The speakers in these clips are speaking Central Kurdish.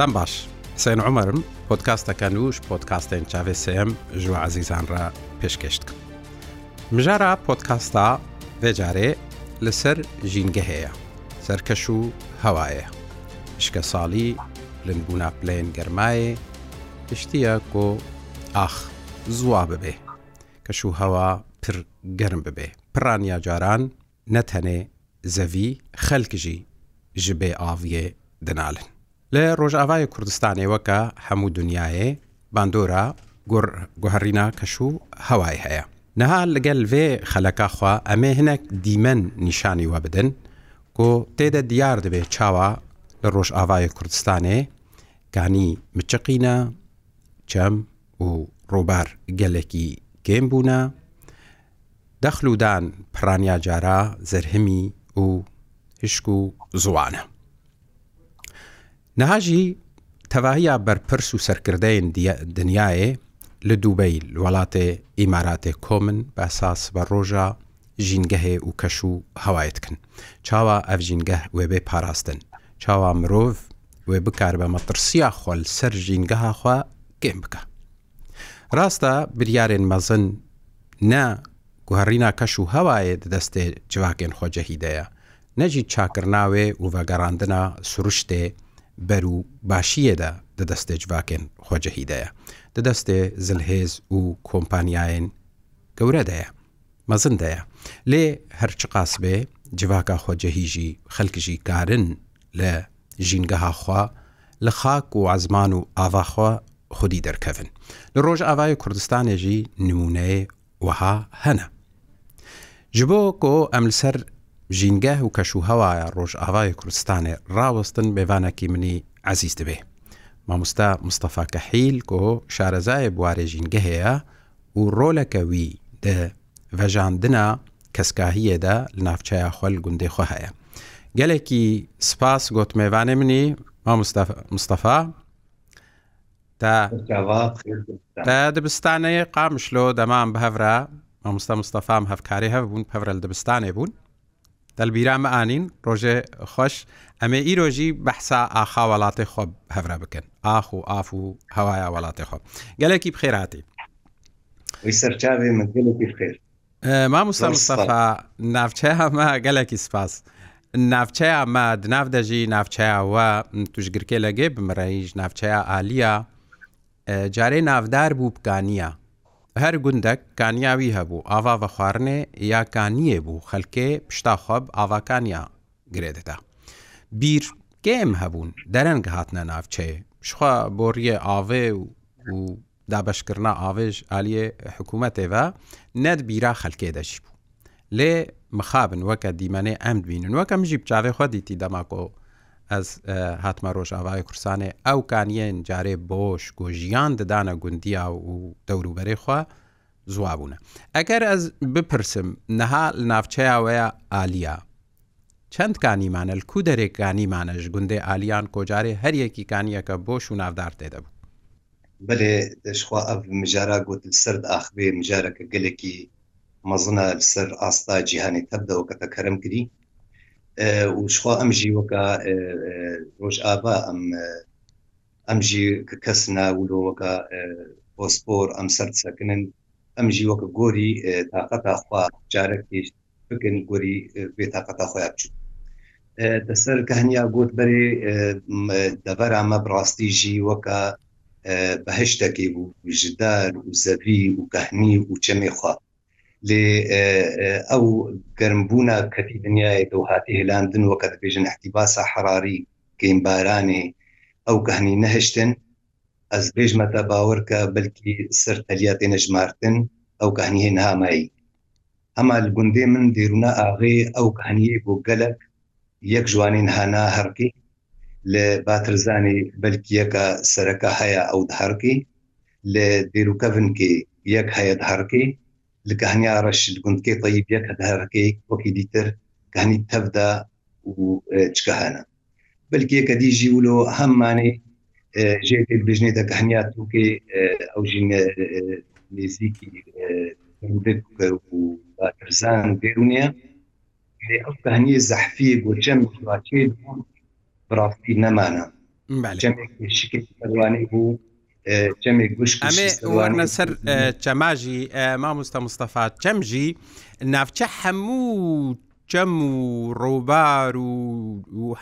دەم باش سێن عمرم پۆتکاستەکەن وش پۆتکاستێن چاوێسم ژوە عزیزان را پێشکەشتکە مژارە پۆتکاستا بێجارێ لەسەر ژینگە هەیە سەرکەش و هەوایە شکە ساڵی لنبوونا پلێن گەرمایە پشتیە کۆ ئاخ زوا ببێ کەش و هەوا پر گەرم ببێ پرانیا جاران نەتەنێ زەوی خەلکژی ji bê aviyê dinalin. لە ڕۆژاوای کوردستانەوە کە هەموو دنیاێ باندۆرە گوهڕینا کەش و هەوای هەیە نەها لەگەل وێ خەلەکە خوا ئەمێ هەنێک دیمەن نیشانی وە بدن کۆ تێدە دیار دەبێت چاوە لە ڕۆژ ئاوای کوردستانێ کانی مچەقینە چەم و ڕۆبار گەلێکی گێم بوونە دەخلودان پرانیا جارە زەررهمی و هشک و زوانە نەهاژی تەواهیا بەرپرس و سەرکردەین دنیاێ لە دووبەی وڵاتێ ئیماراتێ کۆمن بەساس بە ڕۆژە ژینگەهێ و کەش و هەوایەتکن چاوا ئەف ژینگە وێبێ پاراستن چاوا مرۆڤ وێ بکار بە مەترسیا خۆل سەر ژینگەها خوا گێم بکە ڕاستە بریارێن مەزن نا گوهڕینا کەش و هەوایە دەستێ جواکێن خۆجەهیدەیە نەجی چاکردناوێ و بەگەڕاندنا سروشتێ بەر و باشیەدا دەدەستێ جواکن خۆجەهیدەیە دەدەستێ زلهێز و کۆمپانیایەن گەورەدەیە مەزندەیە لێ هەرچ قاس بێ جواکە خۆجەهیژی خەلکژی کارن لە ژینگەهاخوا لە خاک و عزمان و ئاواخوا خودی دەرکەون لە ڕۆژ ئاوای کوردستانێژی نمونەیە وەها هەنە. ji bo ku em li ser ژینگاه و کەش و هەوایە ڕۆژئاوای کوردستانێ ڕاوەستن بێوانەکی منی عزیز دەبێ مامۆستا مستەفا کەحیل کۆ شارەزایە بوارێ ژینگە هەیە و ڕۆلەکەوی دە ڤەژاندنە کەسکاهیەدا لە ناوچەیە خۆل گوندێخوا هەیە گەلێکی سپاس گۆتمێوانێ منی مستەفا تا دەبستانەیە قامشلۆ دەمان بە هەورا مامۆستا مستەفام هەفکاری هەف بوون پەورە دەبستانێ بوون دەلبیرامە ئانین ڕۆژێ خۆش ئەمێ ئیرۆژی بەحسا ئاخا وڵاتی خۆ هەورا بکەن ئاخ و ئاف و هەوایە وڵاتی خۆ گەلێکی بخێراتی سەرچاوێ من گەلێکی بخێر مامۆستا مستەفا ناوچە هەمە گەلێکی سپاس. ناوچەیە مە ناو دەژی ناوچەیەوە توشگرکێ لەگەێ بمڕەیش ناوچەیە عالیە جارێ ناودار بوو بکانە هەر گوندەک کانیاوی هەبوو ئاوا بە خواردنێ یاکانیە بوو خەلکێ پشتاخواب ئاواکانیا گرێدەدا بیر گێم هەبوون دەرەنگ هاتنە ناوچەیە شخوا بۆڕیە ئاوێ و دابشکردنا ئاوێژ ئالیە حکوومەتێەوە نەت بیرا خەلکێ دەشی بوو لێ مخابن وەکە دیمەنێ ئەم بینن وەکەم ژی بچاوێ خۆ دیتی دەماکۆ ئەس هاتمە ڕۆژاوای کورسانێ ئەو کانیەن جارێ بۆش گۆژیان ددانە گوندیا و دەوروبەری خوا زوابوونە ئەگەر ئەس بپرسم نەها ناوچەیاوەیە ئالیا چەند کانیمانە کو دەرێکانیمانەش گوندێ ئالیان کۆجارێ هەریەکی کانیەکە بۆش و ناودار تێدەبوو بلێ دەشخوا ئەف مجارە گوت سەر ئاخبێ مجارەکە گەلێکی مەزنە سەر ئاستا جیهانی تەبدەوە کە تەکەرم کردی وشخوا ئەم ژیوەکە ڕۆژ ئابا ئەم ئەم ژی کەس ناولۆوەکە بۆسپۆر ئەم سەر سەکنن ئەم ژیوەکە گۆری تااقەتاخوا جارە پێشت بکن گۆری بێتاقەتا خۆیان بچوو دەسەر کە هەنیا گوت بەێ دەبەر ئەمە بڕاستی ژیوەکە بەهشتەکەی بوو ژدار و زەوی و کەهنی و چەمێخوا لێ ئەو گەرمبوونا کەتی دنیای دو هاتی هلاندن وەکە دەبێژن احتیباسا حراری گەیمبارانێ ئەو گەهنی نەهشتن ئەس بێژمەتە باوەڕکە بلکی سەر تەلیاتێ نەژمارتن ئەو گەهنیە نامایی ئەما گوندێ من دیرونا ئاغێ ئەو گەهنیە بۆ گەلک یەک جوانین هانا هەرکی لە باترزانی بلکی یەکە سەرەکە هەیە ئەو دهڕکی لە دیروکەڤنکی یەک هەیە دهڕکی لکە هەنیا ڕەشت گوندکەی تەیبە کە دارەکەی وەکی دیتر گانی تەفدا و چکەهانە بلکێکە دیژی ولۆ هەممانەی ژێتی بژنێتە گەهنیا توکێ ئەو ژینە نزیکی باکرزان بێرونە ئەو کەهنی زەحفی گوچەم واچێ بڕاستی نەمانە جەمێک شکوانەی بوو چەمێک گوشت ئەمێ وەرمە سەر چەماژی مامۆستا مستەفاات چەمژی ناوچە هەموو چەم و ڕووبار و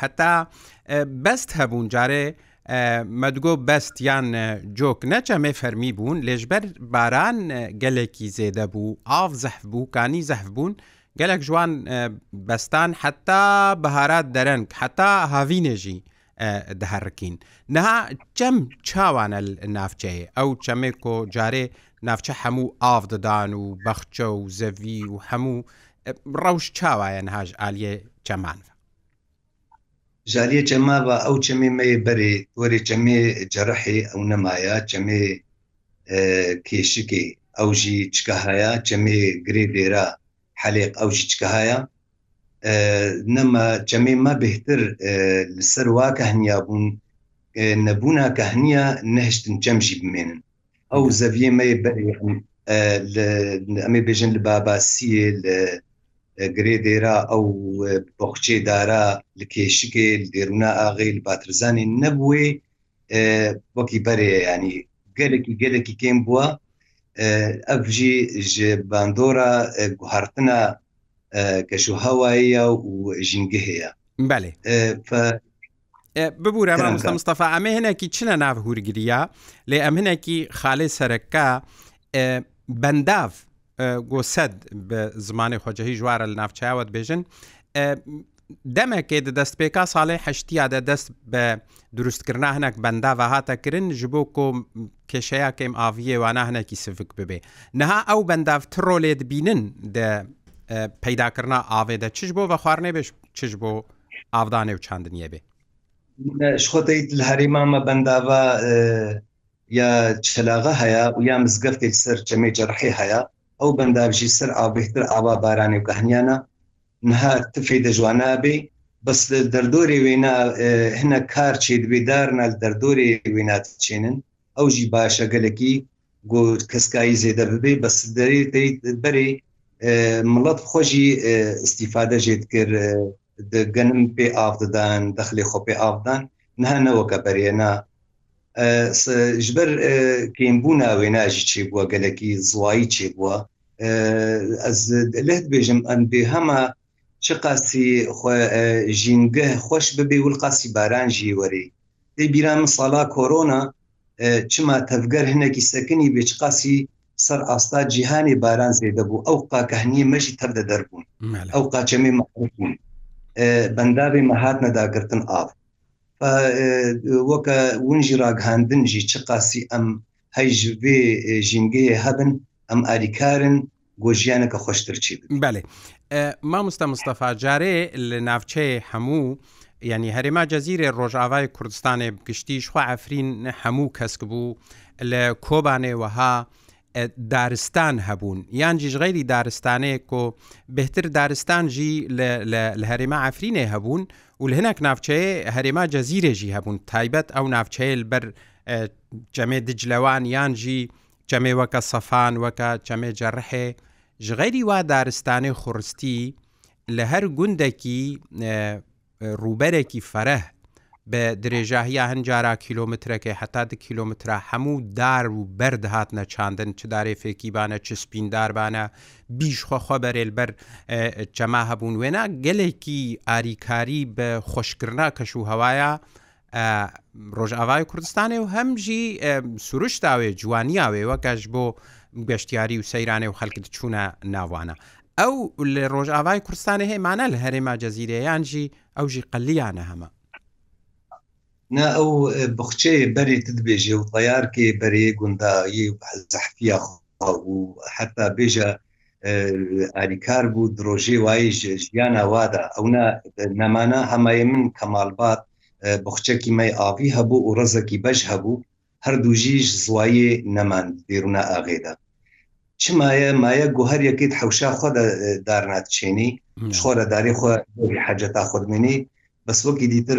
هەتا بەست هەبوون جارێ مەدگۆ بەست یان جۆک نەچەمێ فەرمی بوون لێژبەر باران گەلێکی زێدە بوو ئاف زەح بوو کانی زەح بوون گەلێک جوان بەستان حتا بەهارات دەرەنگ حتا هاوینێژی. دەهڕکین نەها چەم چاوانە نافچەیە ئەو چەمێک کۆ جارێ نافچە هەموو ئاف دەدان و بەخچە و زەوی و هەموو ڕەوش چاوایە نهاژ ئالیە چەمانە جاریە چەما بە ئەو چەمێ مەێ بەرێ وەرێ چەمێ جەرەحێ ئەو نەمایە چەمێ کێشکی ئەوژی چکەهەیە چەمێ گرێ دێرە حەلێق ئەوژی چکەهەیە نەمە جەمێمە بهتر لەسەر واکە هەنیا بوون نەبوونا کە هەنیا نەهشتن جەمژی بمێنن ئەو زەویێمە ئەمێ بێژن لە باباسیە لە گرێ دێرا ئەو بۆخچێ دارا لە کێشکێ دێرونا ئاغی لە باترزانانی نەبووێ وەکی بەرێ ینی گەلێکی گەلێکی کێم بووە ئەفژی ji bandora guhartina کەش و هەوایە و ژینگە هەیە بەێ ببوورە مستەفا ئەمە هەنێکی چنە ناو هوورگریە لێ ئەم هەنێکی خاڵی سەرەکە بەنداف گۆسەد بە زمانی خۆجههی ژوارە لە ناوچاوت بێژن دەمەکێ دەست پێکا ساڵی هەشتیادا دەست بە دروستکردنا هەنک بەنداە هاتەکردن ji بۆ کۆ کێشەیە کەم ئاویێ وانە هەنێکی سفک ببێ نەها ئەو بەنداف تڕۆلێت بینن پەیداکردنا ئاوێدە چش بۆ بە خواردنێ بێش چش بۆ ئاودانێ و چاندنیە بێ خۆتیت لە هەریمامە بەنداوە یا چلاغە هەیە و یا مزگەفتێک سەر چەمێ جەرحی هەیە ئەو بەنداوژی سەر ئابێتتر ئاوا بارانی و گەهنیانە نها تفی دەژوانە بێ بەس دەردۆری وێنا هەنە کارچێ دوێدار نال دەردۆری وێنات چێنن ئەو ژی باشە گەلکی گۆ کەسکایی زێدە ببێ بەس دەری بەری مڵەت خۆشی استیفادەژێت کرد گەنم پێ ئافددان دەخلی خۆپی ئافدان نهانەوەکە بەرێنا ji ber kêmbûna wêna jî çêbû gelekî ziwayî çêbû ez leh dibêjim em bê hema çi qasî jîngeh xweş bibê wil qasî baran jî werê tê bîra min sala korona çima tevger hinekî sekinî bê çi qasî سەر ئاستا جیهانی باران زێدەبوو ئەو قاکەهنی مەژی تەبدە دەربوون ئەو قاچەمی مەبوون بەنداوی مەهات نەداگرتن ئاف وەکە ونجی ڕاگهاندنجی چ قاسی ئەم هەیژێ ژینگەیە هەبن ئەم ئاریکارن گۆژیانەکە خۆشتر چی بەێ مامۆستا مستەفا جارێ لە ناوچەیە هەموو ینی هەرێما جەزیرێ ڕۆژاوای کوردستانێ گشتیش خوا ئەفرین هەموو کەسک بوو لە کۆبانێوەها دارستان هەبوون یانجیش غیری دارستانەیە کۆ بهتر دارستانجی لە هەرێما ئافرینێ هەبوون و لە هەنک ناوچەیە هەرێما جەزیرێژی هەبوون تایبەت ئەو ناوچەیە بەر جەمێ دجلەوان یانجی جەمێ وەکە سەفان وەکە چەمێ جەڕحێ ژغێری وا دارستانی خوڕستی لە هەر گوندێکی ڕوبەرێکی فەرەه بە درێژاهیا هەنجارا کیلومترەکەی حتا دو کیلومترا هەموو دار و بەرد هاتنە چاندن چ دارێفێکی بانە چ سپینداربانە بیشخواخوا بەرێلبەر چەما هەبوون وێنا گەلێکی ئاریکاری بە خۆشکردنا کەش و هەوایە، ڕۆژاوای کوردستانی و هەمژی سروشتاوێ جوانیاوێ وەکەش بۆ گەشتیاری و سەیرانێ و خەلکت چوونە ناوانە. ئەو لە ڕۆژاوای کوردستانی هێمانە لە هەرێما جەزیرەیانژی ئەوژی قەلیانە هەمە. نا ئەو بخچەیە بەری تدبێژێ و تەیارکێ بەرێ گوندایی و زەحفیا و حتا بێژە ئاریکار بوو درۆژێ وای ژیان ئاوادا ئەونا نەمانە هەمای من کەمالبات بخچەکی مای ئاوی هەبوو و ڕزەکی بەش هەبوو هەردوو ژیش زوایە نەمان دێرونا ئاغێدا چمایە مایە گوهر یەکیت حوشا خۆ دارنات چێنی خۆرە داری خۆ حەجەتا خودمێنی بەس وەکی دیتر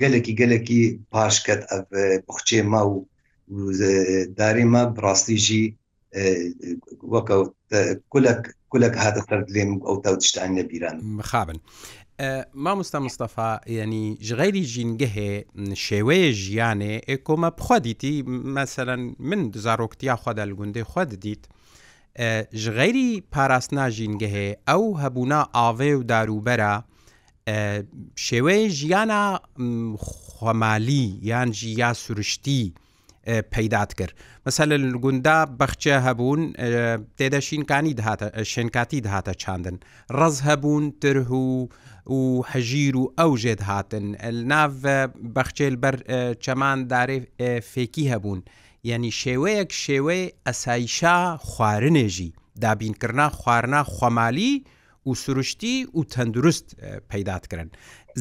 گەلێکی گەلێکی پاشکەت بخچێ ما و دارێ ما بڕاستیژی وەکە کولک کولک هاتە سەر لێم ئەو تا تشتان نەبیران مخابن. مامۆستا مستەفا ینی ژغیری ژینگەهێ شێوەیە ژیانێ ئێکۆمە بخوا دیتی مەسەەن من زارۆکتیا خوادا لە گوندەی خوا دیت ژغیری پاراستنا ژینگەهێ ئەو هەبوونا ئاوێ و داروبەرە شێوەیە ژیانە خۆمالی یان ژیا سروشتی پەیدات کرد مەسە لە گوندا بەخچە هەبوون تێدە شینکانی دهاتە شێنکاتی دهاتە چاندن ڕز هەبوون تره و و هەژیر و ئەو ژێت هاتن ناو بەخچێل بەر چەمان دارێ فێکی هەبوون یعنی شێوەیەک شێوەی ئەسایشا خوارنێژی دابینکردنا خواردنا خۆمالی و و سروشتی و تەندروست پەیدادکردن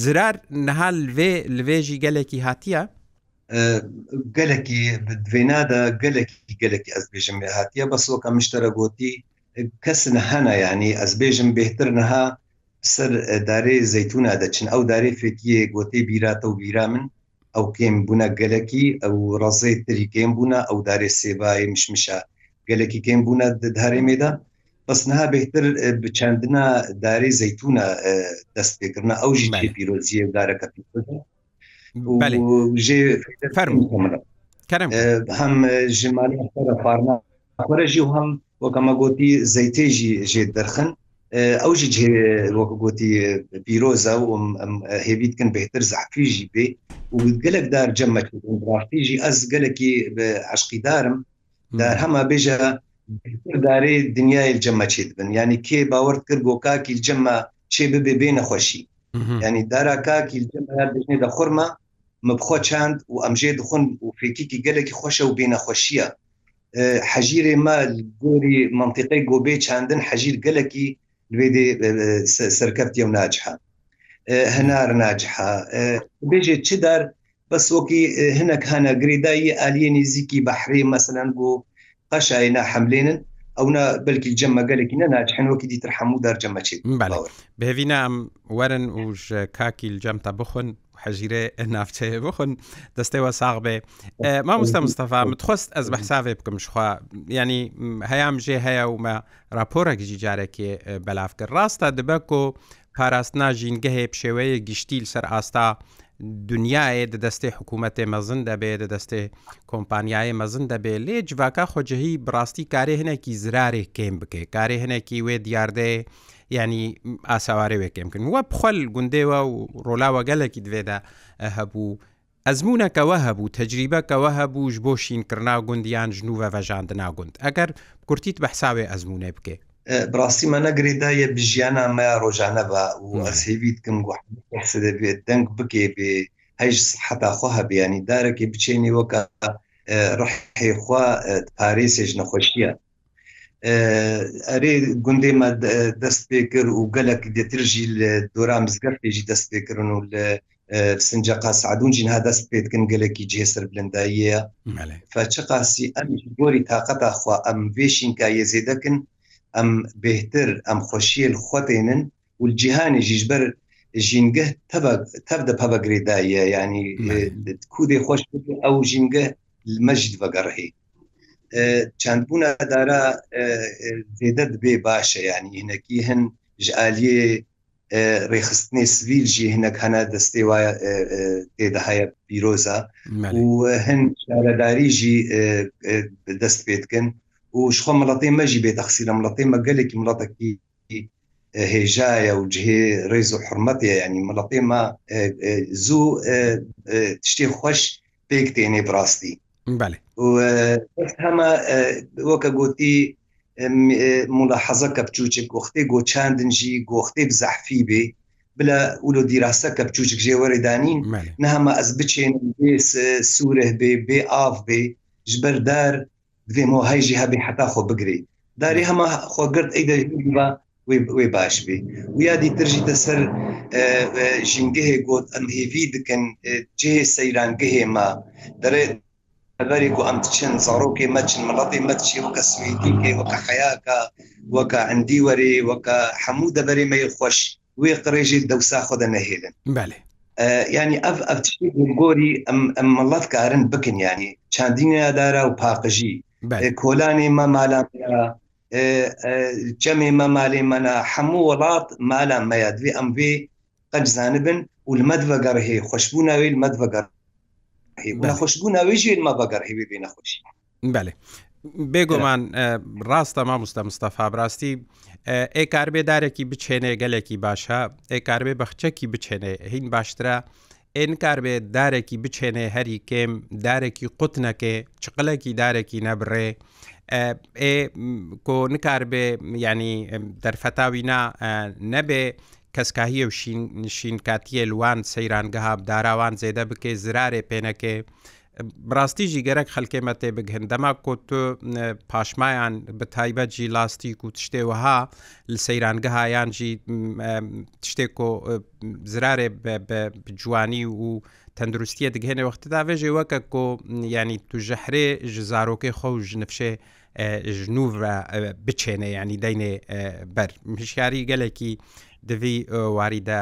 زرار نەها لێ لێژی گەلێکی هاتیە گەلێکی دوێنادا گەلێکی گەلێکی ئەس بێژم لێ هاتیە بەسۆکە مشتەرە گوتی کەس نەهەنا ینی ئەس بێژم بهتر نەها سەر دارێ زەتونا دەچن ئەو دارێ فێکیە گوتەی بیراتە و بیرا من ئەو کێم بوونە گەلەکی ئەو ڕزەی تری کێم بوونە ئەو دارێ سێبای مشمشە گەلەکی کێم بوونە دەدارێ مێدا بس نها بهتر بچندنا داری زیتون دست بکرنا او جی پیروزی داره کپیتو بله فرمو هم جمالی فارما خورجی و هم وەکەمە گوتی زەیتێژی ژێ دەرخن ئەوژی وەکو گوتی پیرۆزە و هێویتکن بهتر زعفیژی پێ و گەلکدار جەمەڕاستیژی ئەس گەلکی عشقیدارم دار هەما بێژە دارەی دنیای جەمە چێت بن ینی کێ باورد کرد بۆ کاکی جەمە چێ ببێ بێ نەخۆشی ینی دارا کاکی بژێ دە خورمە مبخۆ چاند و ئەمژێ دخون و فێکیکی گەلێکی خۆشە و بێنەخۆشیە حەژیرێ ما گۆری منطقی گۆبێ چاندن حەژیر گەلکی لێ سەرکەفتی و ناجحە هەنار ناجحە بێژێ چدار بەس وەکی هەنەک هەنەگرێدایی ئالیە نزیکی بەحری مەسەن بۆ قش اينا حملين اونا بلكي جمع قالك انا ناجحين وكي دي ترحمو دار جمع شي بله بهوینا ام ورن وش کاکی الجم تا بخون حجیره نافته بخون دسته و ساق به ما مست مصطفى متخست از بحساب بکم شخوا یعنی هیام جه هیا و ما راپورک جی جارکی بلاف کرد راستا دبکو پاراستنا ژینگەهێ پشێوەیە گشتی لەسەر ئاستا دنیاە دەدەستی حکوومەتێ مەزن دەبێت دەدەستێ کۆمپانیایە مەزن دەبێت لێ جوواکە خۆجههی بڕاستی کارێ هەنێکی زرارێک کێم بکێ کارێ هەنێکی وێ دیاردێ ینی ئاساوارێ وێکێم کردن وە بخەل گوندێەوە و ڕۆلاوە گەلێکی دوێدا هەبوو ئەزمونونەکەوە هەبوو تەجریبەکەوە هەبووش بۆ شینکردنا گوندیان ژنووە ڤەژاندنا گوند ئەگەر کورتیت بەحساوێ ئەزمونێ بکێ براستیمە نەگرێدایە بژیانە مایا ڕۆژانە بە و ئەسێوی دکم گوحسە دەبێت دەنگ بکێ بێ هەیش حتاخوا هەبیانی دارەکێ بچێنی وەکە ڕحیخوا پارێسێژ نەخۆشیە ئەرێ گوندێمە دەست پێکرد و گەلک دێترژی لە دۆرام زگەر پێژی دەست پێکردن و لە سنج قاسعدون جنها دەست پێتکن گەلێکی جێسر بلنداییە فچقاسی ئەم گۆری تااقەتە خوا ئەم وێشین کا یێزێ دەکن ئەم بهتر ئەم خۆشیل خوتێنن و جیهانی ژیژبەر ژینگە تەب دە پەبەگرێدایە ینی کودێ خۆش ئەو ژینگە مەجد بەگەڕهی چەندبوون ئەدارا زێدە بێ باشە ینی هینەکی هەن ژعالیێ ڕێخستنی سویل ژی هینەک هەنا دەستێ وایە تێدەهایە پیرۆزە و هەن شارەداری ژی دەست پێتکن و وشخوا ملاتين ماجي بيت تخسير ملاتين ما قالك ملاتكي هجاية وجهي ريزو حرمتي يعني ملاتين ما زو تشتي خوش بيك تيني براستي بله وهما وكا قوتي ملاحظه كبچوچك وقتي گو چندنجي گوختي بزحفي بي بلا ولو دراسه كبچوچك جي وردانين نهما از بچين بي سوره بي بي اف بي جبردار دوێ مۆ هەیژی هەبی حتا خۆ بگری داری هەمە خۆگرت ئەیدا وێ باش بێ و یادی ترژی دەسەر ژینگەهێ گوت ئەمهێوی دکەن جێ سەیرانگەهێ ما دەرێ بەری و ئەم چن زارۆکی مەچن مڵەتی مەچی وەکە سویدیکێ وەکە خەیاکە وەکە ئەندی وەرێ وەکە هەموو دەبەری مەی خۆش وێ قڕێژی دەوسا خۆدە نەهێلن بله ینی ئەف ئەفتشی گۆری ئەم مڵەت کارن بکنیانی چاندینە دارا و پاقژی کۆلانی مەمالان جەمی مەمالی منە هەموو وڵات مالان مەیادوی ئەم بێ قەجزانە بن و المەد بەگەڕهێ خۆشببوو ناوی المەد بەگەڕ خۆشببوو ناویژێ مە بەگەڕ هێبێ بێ نەخۆشی بەێ بێگومان ڕاستە ما مستە مستەفا براستی ئێ کاربێدارێکی بچێنێ گەلێکی باشە ئێ کاربێ بەخچەکی بچێنێ هین باشترە ئێنکار بێت دارێکی بچێنێ هەری کێم دارێکی قوت نەکێ چقلێکی دارێکی نەبڕێ ئێ کۆ نکار بێ ینی دەرفەتاوینا نەبێ کەسکاهیە و شینکاتیە لوان سەیرانگەهاب داراوان زێدە بکێ زرارێ پێنەکێ ڕاستیژی گەرەک خەلکێمە تێبگهن دەما کۆت پاشمایان بە تایبەتجی لاستیک و تشتێوەها لە سەیرانگەهایانجی تشتێک و زرارێ جوانی و تەندروستیە دگهێنێ وەختدا بێژێ وەکە کۆ ینی توژەحرێ ژزارۆکی خۆ ژنفشێ ژنوڤ بچێنێ ینی دەینێ بەر مشکاری گەلێکی دوی واریدە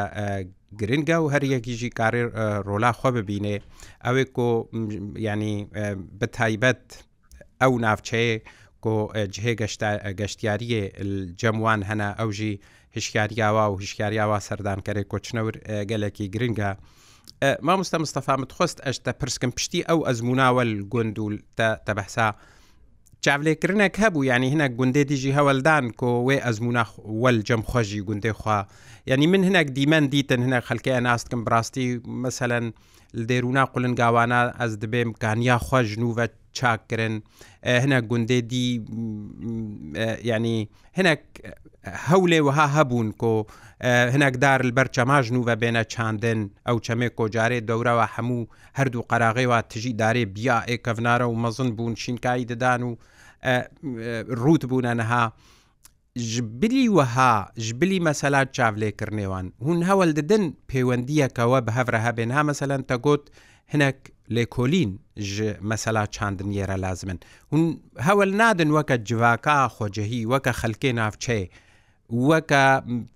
گرنگە و هەریەکیژی کارێ ڕۆلا خۆ ببینێ ئەوێ کۆ ینی بە تایبەت ئەو ناوچەیە کۆ جهێ گەشتیاریە جەموان هەنا ئەوژی هشکاریاوە و هشکاریاوە سەردانکەرێک کۆچنەور گەلێکی گرنگە. مامۆستا مستەفامت خۆست ئەشتا پرسکەم پشتی ئەو ئەزموناوە گوندول تە بەحسا چاولێکردنێک هەبوو ینی هەنە گوندێ دیژی هەوەلدان کۆ وێ ئەزمونەوەل جەم خۆشی گوندێ خوا یعنی من هەنێک دیمەن دیتن هەنە خەلکەیە ناستکەم بڕاستی مثلەن لە دێرونا قولنگاوانە ئەس دەبێ کانیا خۆژ نوە چاکردن هەنە گوندێدی ینی هەنێک هەولێ وها هەبوون کۆ هەنێکدار لەبەر چەماژن و بە بێنە چاندن ئەو چەمێ کۆجارێ دەورەوە هەموو هەردوو قەراغێەوە تژی دارێ بیا ئێکەڤنارە و مەزن بوون شینکایی دەدان و ڕوت بوونە نەها. ژبلی وەها ژبلی مەسەلات چاولێکردنێوان هون هەوڵ ددن پەیوەندیەکەوە بە هەورە هەبێن ها مەسەلەن تەگوت هەنێک لێکۆلین مەسەلا چاندنیێرە لازمن هون هەول نادن وەکە جوواکە خۆجههی وەکە خەلکێ ناوچێ وەکە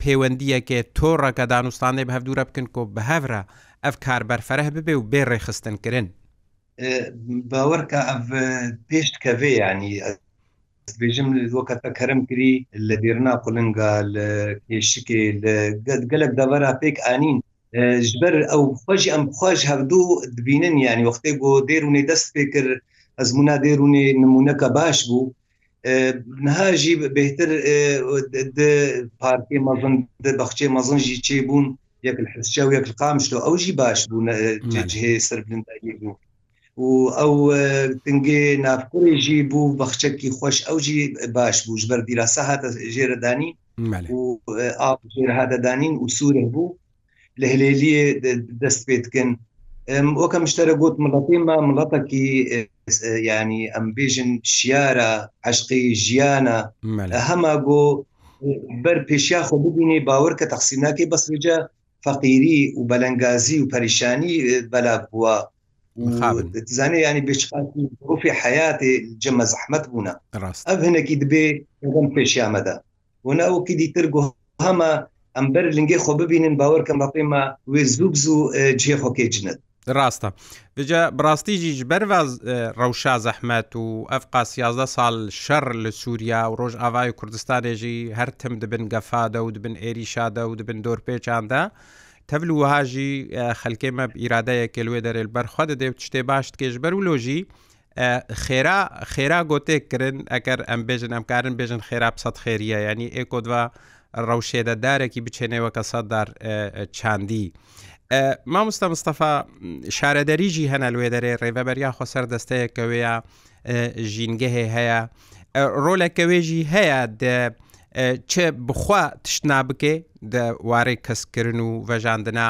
پەیوەندیەکێ تۆڕەکە دانوستانی بە هەفتورە بکن کۆ بە هەورە ئەف کاربەر فەرەه ببێ و بێ ڕێخستنکردن باوەڕکە ئەف پێشت کەوێ ینی بێژم وەکەتە کەرم کری لە دێرنا قلنگا لە کێشکێ لە گەلک دەبەرە پێک ئانین ji ber ew xweş em xweş hevdû dibînin yani wextê got dêrûnê dest pê kir ezmûna dêrûnê nimûneke baş bû niha jî bêhtir di parkê mezin di bexçê mezin jî çêbûn yek hisçe yek qamşlo ew jî baş bûn cihê serbindayê bû û ew tingê navkurê jî bû bexçekî xweş ew jî baş bû ji ber dîrasa hata jêredanî û av jêre hata danîn û sûrê bû لە هلێلیە دەست پێتکن وەکە مشتەرە گوت مڵەتیمە مڵەتەکی ینی ئەمبێژن شیارە عشقی ژیانە هەما گۆ بەر پێشیا خۆ ببینێ باور کە تەخسییناکەی بەسرجە فەقیری و بەلەنگازی و پەریشانی بەلا بووە زانێ ینی بچقاتی حياتێ جەمە زەحمت بوونا ئەف هەنێکی دبێ پێشیامەدا ونا ئەوکی دیتر گۆ هەمە ئەم بەر لنگێ خۆ ببینن باوەکەم بەپێمە وێ زوب زوو جێخۆکێ جنت ڕاستە دجا بڕاستیژیش بەرواز ڕەوشا زەحمەت و ئەف قاسیازدە ساڵ شەڕ لە سووریا و ڕۆژ ئاوای کوردستانێژی هەرتم دبن گەفادە و دبن ئێریشادە و دبن دۆرپێچاندا تەبل وهاژی خەلکێمە ئیرادەیەکە لێ دەرێت بەرخوا دەدەێت شتێ باش کێش بەر و لۆژی خێرا خێرا گۆتێک کردن ئەگەر ئەم بێژن ئەمکارن بێژن خێرا سەد خێریە ینی ئێکۆدوا ڕەوشێدە دارێکی بچێنەوە کە سەددار چاندی. مامۆستا مستەفا شارەدەریژی هەنا لێ دەرێ ڕێبەبەریا خۆسەر دەستەیەکەوەیە ژینگەهێ هەیە ڕۆلەکەوێژی هەیە چه بخوا تشتنا بکێ وارەی کەسکردن و ڤەژاندنا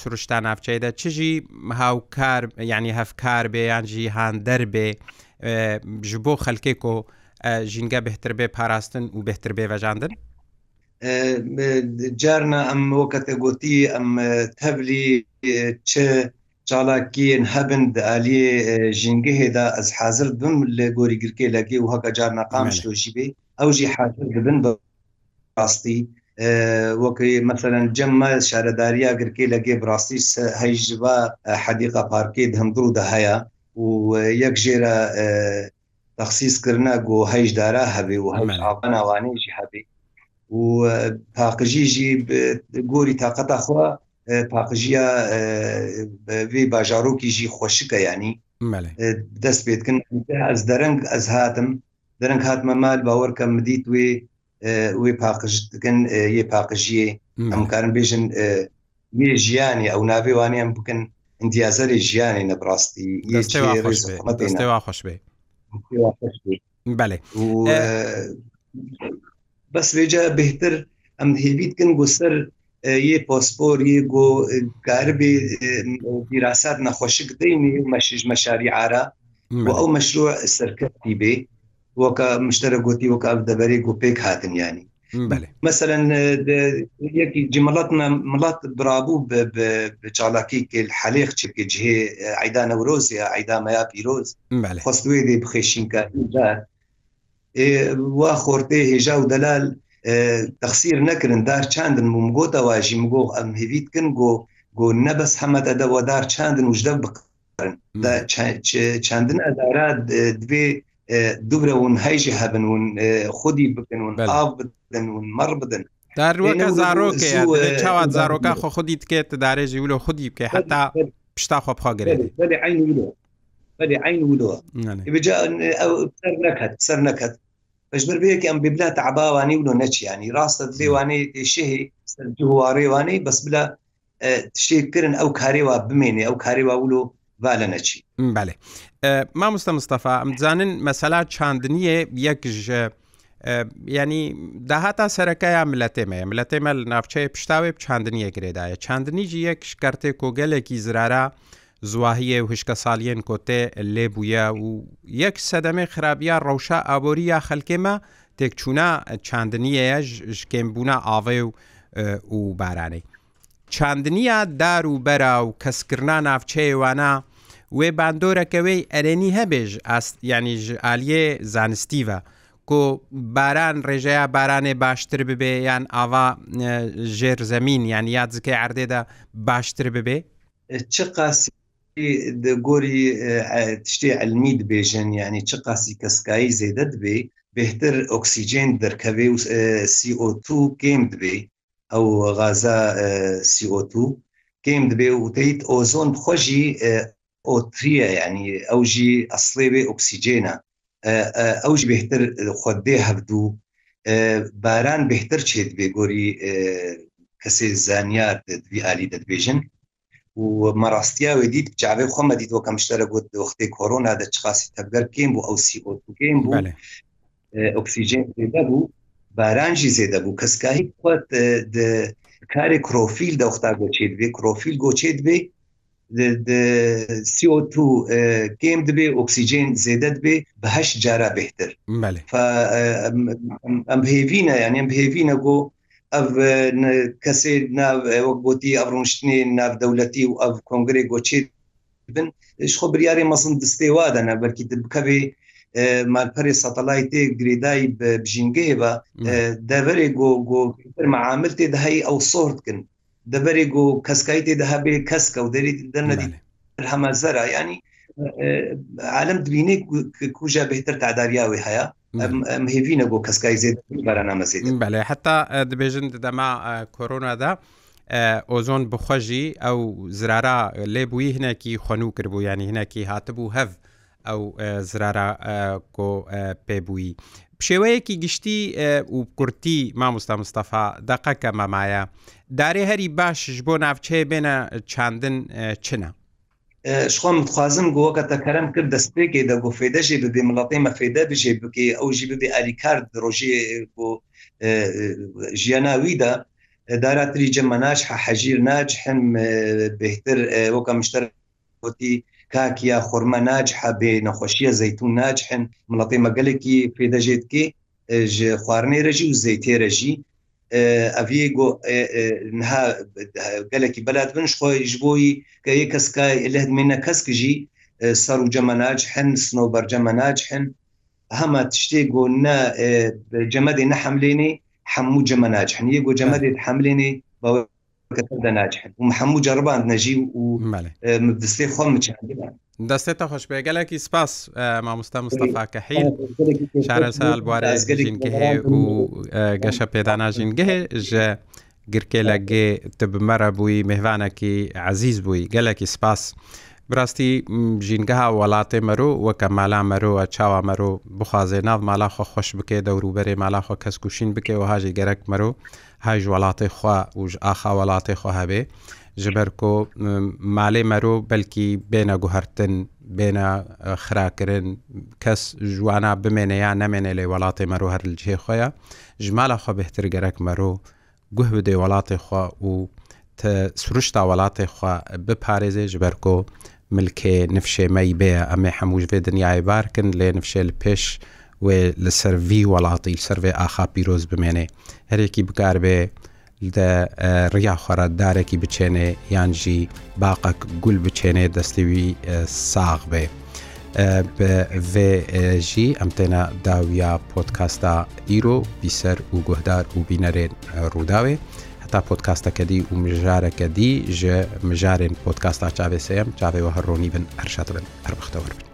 سروشتا ناافچەیدا چژی هاوکار ینی هەفکار بێ یانجی هان دەربێ ji بۆ خەلکێک و ژینگە بهتر بێ پاراستن و بهتر بێ ڤەژاندن جارنا ئەم وەکەتە گوتی ئەم تەبلی چ چاڵاکیین هەبن عالی ژینگە هێدا ئەس حاضر بم لە گۆری گرکێ لەگەی و هەکە جار نەقامشتۆژی بێ ئەوژی حاضر دەبن بە ڕاستی وەکەی مثلەن جەممە شارەداریا گرکێ لەگەێ بڕاستی هەیژبا حەدیقا پارکێ هەمدرو دە هەیە و یەک ژێرە تخصیصکردنا گۆ هەیشدارا هەبێ و هەمەناوانێژی هەبێ و پاقژیژی گۆری تااقەتا خوا پاقژە وێ باژارۆکیژی خۆشکە ینی دەست پێتکن ئەس دەرەنگ ئەس هاتم دەرەنگ هاتمە مال باوەڕکە مدیت وێ وێ پاقژکن یە پاقژیە ئەمکارن بێژن وێ ژیانی ئەو ناوێوانی ئەم بکەن ئندیازەری ژیانی نەبڕاستی خۆش بێ بەێ. بس وجه بهتر em hêvîtkin got ser yê pasporê got garibê dîrasat nexweşik deyê meşij meşarî ara ew meşru serketî bê weka müştere gotî weka ev deberê got pêk hatin yanî مثلا yekî cilat me milat birabû bi çalakî helêx çeke cihê eyda newrozya eyda meya pîroz xwest wê dê bixêşînka وا خۆرتێ هێژا و دەلال تەخسیر نەکردن دار چاندن ممگۆتەواژی مگۆ ئەم هێویت کن گۆ گۆ نەبەس حەمەدە دەوەدار چاندن وژدە بقن چاندن ئەدارا دوێ دوورەون هەیژی هەبن و خودی بکن و ئاو بدن و مەڕ بدن داروەکە زارۆکە چاوات زارۆکە خۆ خودی تکێت دارێژی ولو خودی بکە حتا پشتا خۆ بخواگرێت عین ولۆ عین ولۆ بجا سەر نەکەت سەر نەکەت بەژبەر بەیەکی ئەم ببلا تعباوانی و نەچیانی ڕاستە دێوانەی دێشەهی دووارێوانەی بەس بلا تشتێکردن ئەو کارێوا بمێنێ ئەو کارێوا ولو با لە نەچی بەێ مامۆستا مستەفا ئەمزانن مەسەلا چاندنیە یەکژ ینی داهاتا سەرەکەیان ملەتێمەیە ملەتێمە لە ناوچەیە پشتاوێ چاندنیە گرێدایە چاندنیجی یەک شکارتێک کۆگەلێکی زرارە زواهیە هوشکە ساڵیەن کۆتێ لێ بووە و یەک سەدەمێ خراپە ڕەوشە ئابۆریە خەلکێمە تێکچوونا چاندنیەیە شکێنبوونا ئاوێ و و بارانەی. چاندنیە دار و بەرا و کەسکردنا ناوچەیەوانە وێ باندۆرەکەوەی ئەرێنی هەبێژ ئاست ینی ئالیێ زانستیڤە. کۆ باران ڕێژەیە بارانێ باشتر ببێ یان ئاوا ژێر زەمین یان یادزکەی عردێدا باشتر ببێ چ قاسی گۆری تشتێ علمی دبێژن ینی چ قاسی کەسکایی زێدە دبێ بهتر ئۆکسیجین دەرکەوێ CO2 گیم دبێ ئەو غازە CO2 گیم دبێ و دەیت ئۆزۆن خۆشی ئۆتریە ینی ئەو ژی ئەسڵێ بێ ئۆکسیجێنە ئەوش بهتر خودێ هەبدو باران بهتر چێت بێ گۆری کەسێ زانیار دوی عالی دەدبێژن و مەڕاستیاوێ دیت جاابێ خۆمە دیت وەکەم شتەرە گوت وختی کۆرۆنا دە چخاسی تەبگەر کەم بوو ئەو سیۆکەم بوو ئۆکسیژن زێدە بوو بارانژی زێدە بوو کەسکاهی خۆت کارێک کرۆفیل دەختا گۆچێت بێ کرۆفیل گۆچێت بێ CO2 کم دبێ ئۆکسیژن زێدەت بێ بەهش جارا بهتر ئەم هێوینە یان ئەم هێوینە گۆ ئەو کەسێ ناوەک بۆتی ئەڕونشتنی ناودەولەتی و ئەو کۆنگری گۆچی بن خۆ بریاری مەسن دستێوادەە بەرکی بکەوێ مالپەری ساتەلای تێ گریدای بژینگەێ بە دەبەرێ گۆ گۆپر معامل تێ دەهایی ئەو سۆرتکن دەبەرێ گۆ کەسکای تێ دەهابێ کەسکە و دەری دەرنەدی هەمەزەرا ینی عالم دوینێ کوژە بهتر تعداریاوی هەیە ئەم هێوینە بۆ کەسکای زێت بارانامە زێت بەێ حتا دەبێژن دەما کۆرۆنادا. ئۆزۆن بخۆژی ئەو زرارە لێبووی هینێکی خۆنوو کردبوو ینی هینێکی هاتبوو هەف ئەو زرارە کۆ پێبووی. شێوەیەکی گشتی و کورتی مامۆستا مستەفا دقەکە مەمایە دارێ هەری باشش بۆ ناوچێ بێنە چاندن چنە. شخوام دخوازم گوەکە تەکەرم کرد دەستپێکی دەگو فێدەژی ببێ مڵاتی مەفێدە بژێ بکە ئەوژی ببێ ئەریکار ڕۆژێ بۆ ژیانناویدا داراتری جەمەناش حەژیر ناج هەم بهتر وەکە مشتەرتی کاکییا خورمە ناج حەبێ نەخۆشیە زەتون ناج هەن مڵاتی مەگەلێکی پێدەژێتکی خواردنێ ڕژی و زەیتێرەژی ئەڤ گۆها گەلێکی بەلات بنش خۆی ژبۆی کە یە کەسکای لە منە کەسکژی سەر و جەمەناج هەن سنۆ بەرجەمەناج هەن هەمە تشتێک گۆ جەمەدی نەحملێنێ هەموو جەمەناج هەن یە گۆ جەمەدێت حملێنێ بەوە دەناج هەن و محەموو جەربان نەژی و دستێ خۆم چندیبان دەستێتە خۆشبێ گەلێکی سپاس مامۆستا مستەفاکە حیل شارەسال بوارەزگەژینگە هەیە و گەشە پێداناژینگەهێ ژە گرکێ لەگێ تبمەرە بووی مهوانێکی عزیز بووی گەلێکی سپاس. براستی ژینگەها وڵاتێ مەرۆ وەکە مالا مەرۆوە چاوا مەرۆ بخوازێ ناو مالاخوا خۆش بکێ دەوروبەرێ مالاخوا کەسکوشین بکێ و هاژی گەرەک مەرۆ هاژ وڵاتی خوا وژ ئاخا وڵاتی خۆ هەبێ ji ber ku malê merov belkî bêne guhertin bêne xirakirin kes jwana bimêne ya nemêne lê welatê merov her li cihê xwe ya ji mala xwe bêhtir gerek merov guh bidê welatê xwe û te suruşta welatê xwe biparêzê ji ber ku milkê nifşê me bê em ê hemû ji vê dinyayê barkin lê nifşê li pêş wê li ser vî welatî ser vê axa pîroz bimêne herekî bikar bê ڕیاخۆرە دارێکی بچێنێ یانجی باقک گول بچێنێ دەستیوی ساغ بێ. بڤژی ئەمتێنە داویا پۆتکاستا ئیرۆ بیسەر و گوهدار و بینەرێن ڕووداوێ هەتا پۆتکاستەکەدی و مژارەکەدی ژە مژارێن پۆتکاستا چاوێسەیەم چاوێەوە هەڕۆنی بن هەرشەت بن هەربختەوە بن.